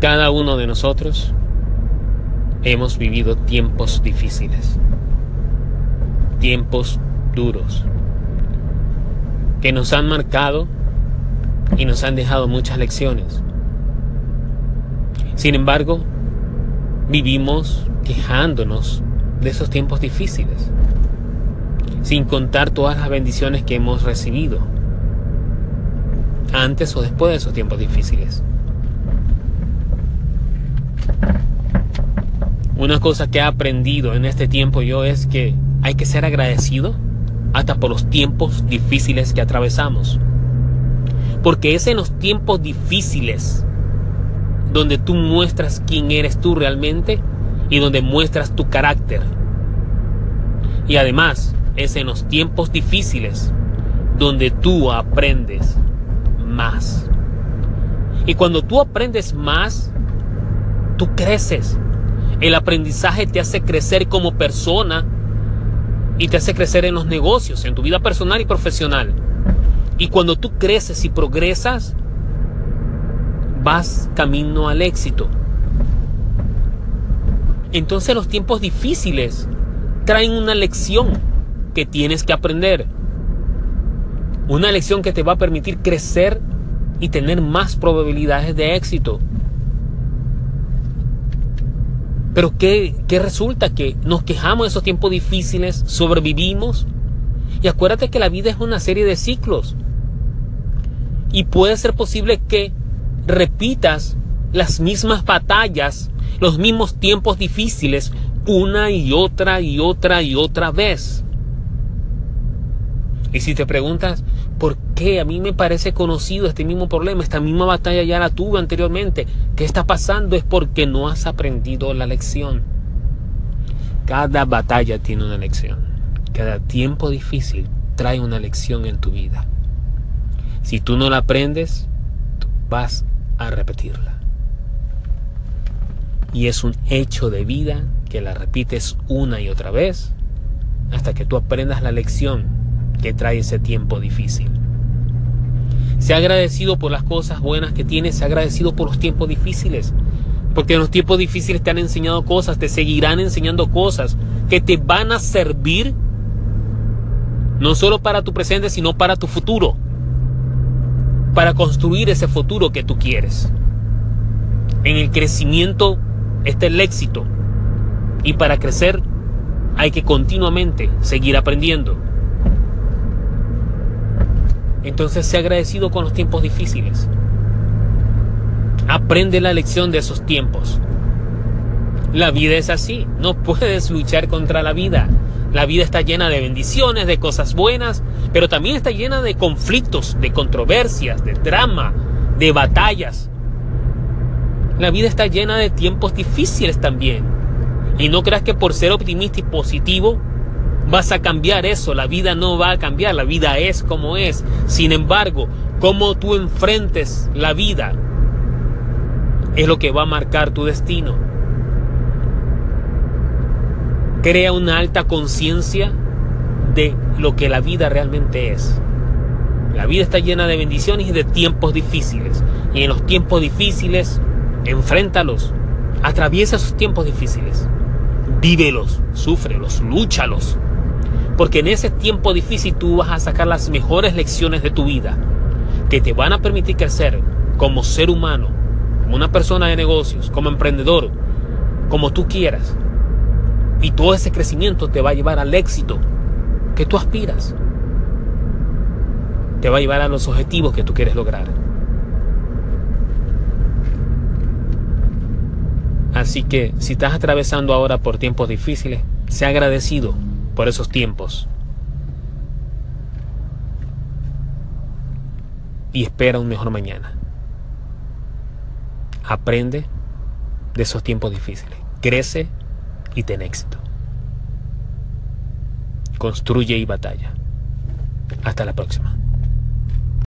Cada uno de nosotros hemos vivido tiempos difíciles, tiempos duros, que nos han marcado y nos han dejado muchas lecciones. Sin embargo, vivimos quejándonos de esos tiempos difíciles, sin contar todas las bendiciones que hemos recibido antes o después de esos tiempos difíciles. Una cosa que he aprendido en este tiempo yo es que hay que ser agradecido hasta por los tiempos difíciles que atravesamos. Porque es en los tiempos difíciles donde tú muestras quién eres tú realmente y donde muestras tu carácter. Y además es en los tiempos difíciles donde tú aprendes más. Y cuando tú aprendes más, tú creces. El aprendizaje te hace crecer como persona y te hace crecer en los negocios, en tu vida personal y profesional. Y cuando tú creces y progresas, vas camino al éxito. Entonces los tiempos difíciles traen una lección que tienes que aprender. Una lección que te va a permitir crecer y tener más probabilidades de éxito. Pero ¿qué, ¿qué, resulta? Que nos quejamos de esos tiempos difíciles, sobrevivimos. Y acuérdate que la vida es una serie de ciclos. Y puede ser posible que repitas las mismas batallas, los mismos tiempos difíciles, una y otra y otra y otra vez. Y si te preguntas, ¿por qué a mí me parece conocido este mismo problema? Esta misma batalla ya la tuve anteriormente. ¿Qué está pasando? Es porque no has aprendido la lección. Cada batalla tiene una lección. Cada tiempo difícil trae una lección en tu vida. Si tú no la aprendes, vas a repetirla. Y es un hecho de vida que la repites una y otra vez hasta que tú aprendas la lección que trae ese tiempo difícil. Se ha agradecido por las cosas buenas que tienes, se ha agradecido por los tiempos difíciles. Porque en los tiempos difíciles te han enseñado cosas, te seguirán enseñando cosas que te van a servir no solo para tu presente, sino para tu futuro. Para construir ese futuro que tú quieres. En el crecimiento está el éxito. Y para crecer hay que continuamente seguir aprendiendo. Entonces sé agradecido con los tiempos difíciles. Aprende la lección de esos tiempos. La vida es así, no puedes luchar contra la vida. La vida está llena de bendiciones, de cosas buenas, pero también está llena de conflictos, de controversias, de drama, de batallas. La vida está llena de tiempos difíciles también. Y no creas que por ser optimista y positivo vas a cambiar eso, la vida no va a cambiar, la vida es como es. Sin embargo, cómo tú enfrentes la vida es lo que va a marcar tu destino. Crea una alta conciencia de lo que la vida realmente es. La vida está llena de bendiciones y de tiempos difíciles. Y en los tiempos difíciles, enfréntalos. Atraviesa esos tiempos difíciles. Vívelos, súfrelos, lúchalos. Porque en ese tiempo difícil tú vas a sacar las mejores lecciones de tu vida que te van a permitir crecer como ser humano, como una persona de negocios, como emprendedor, como tú quieras. Y todo ese crecimiento te va a llevar al éxito que tú aspiras. Te va a llevar a los objetivos que tú quieres lograr. Así que si estás atravesando ahora por tiempos difíciles, sea agradecido por esos tiempos. Y espera un mejor mañana. Aprende de esos tiempos difíciles. Crece y ten éxito. Construye y batalla. Hasta la próxima.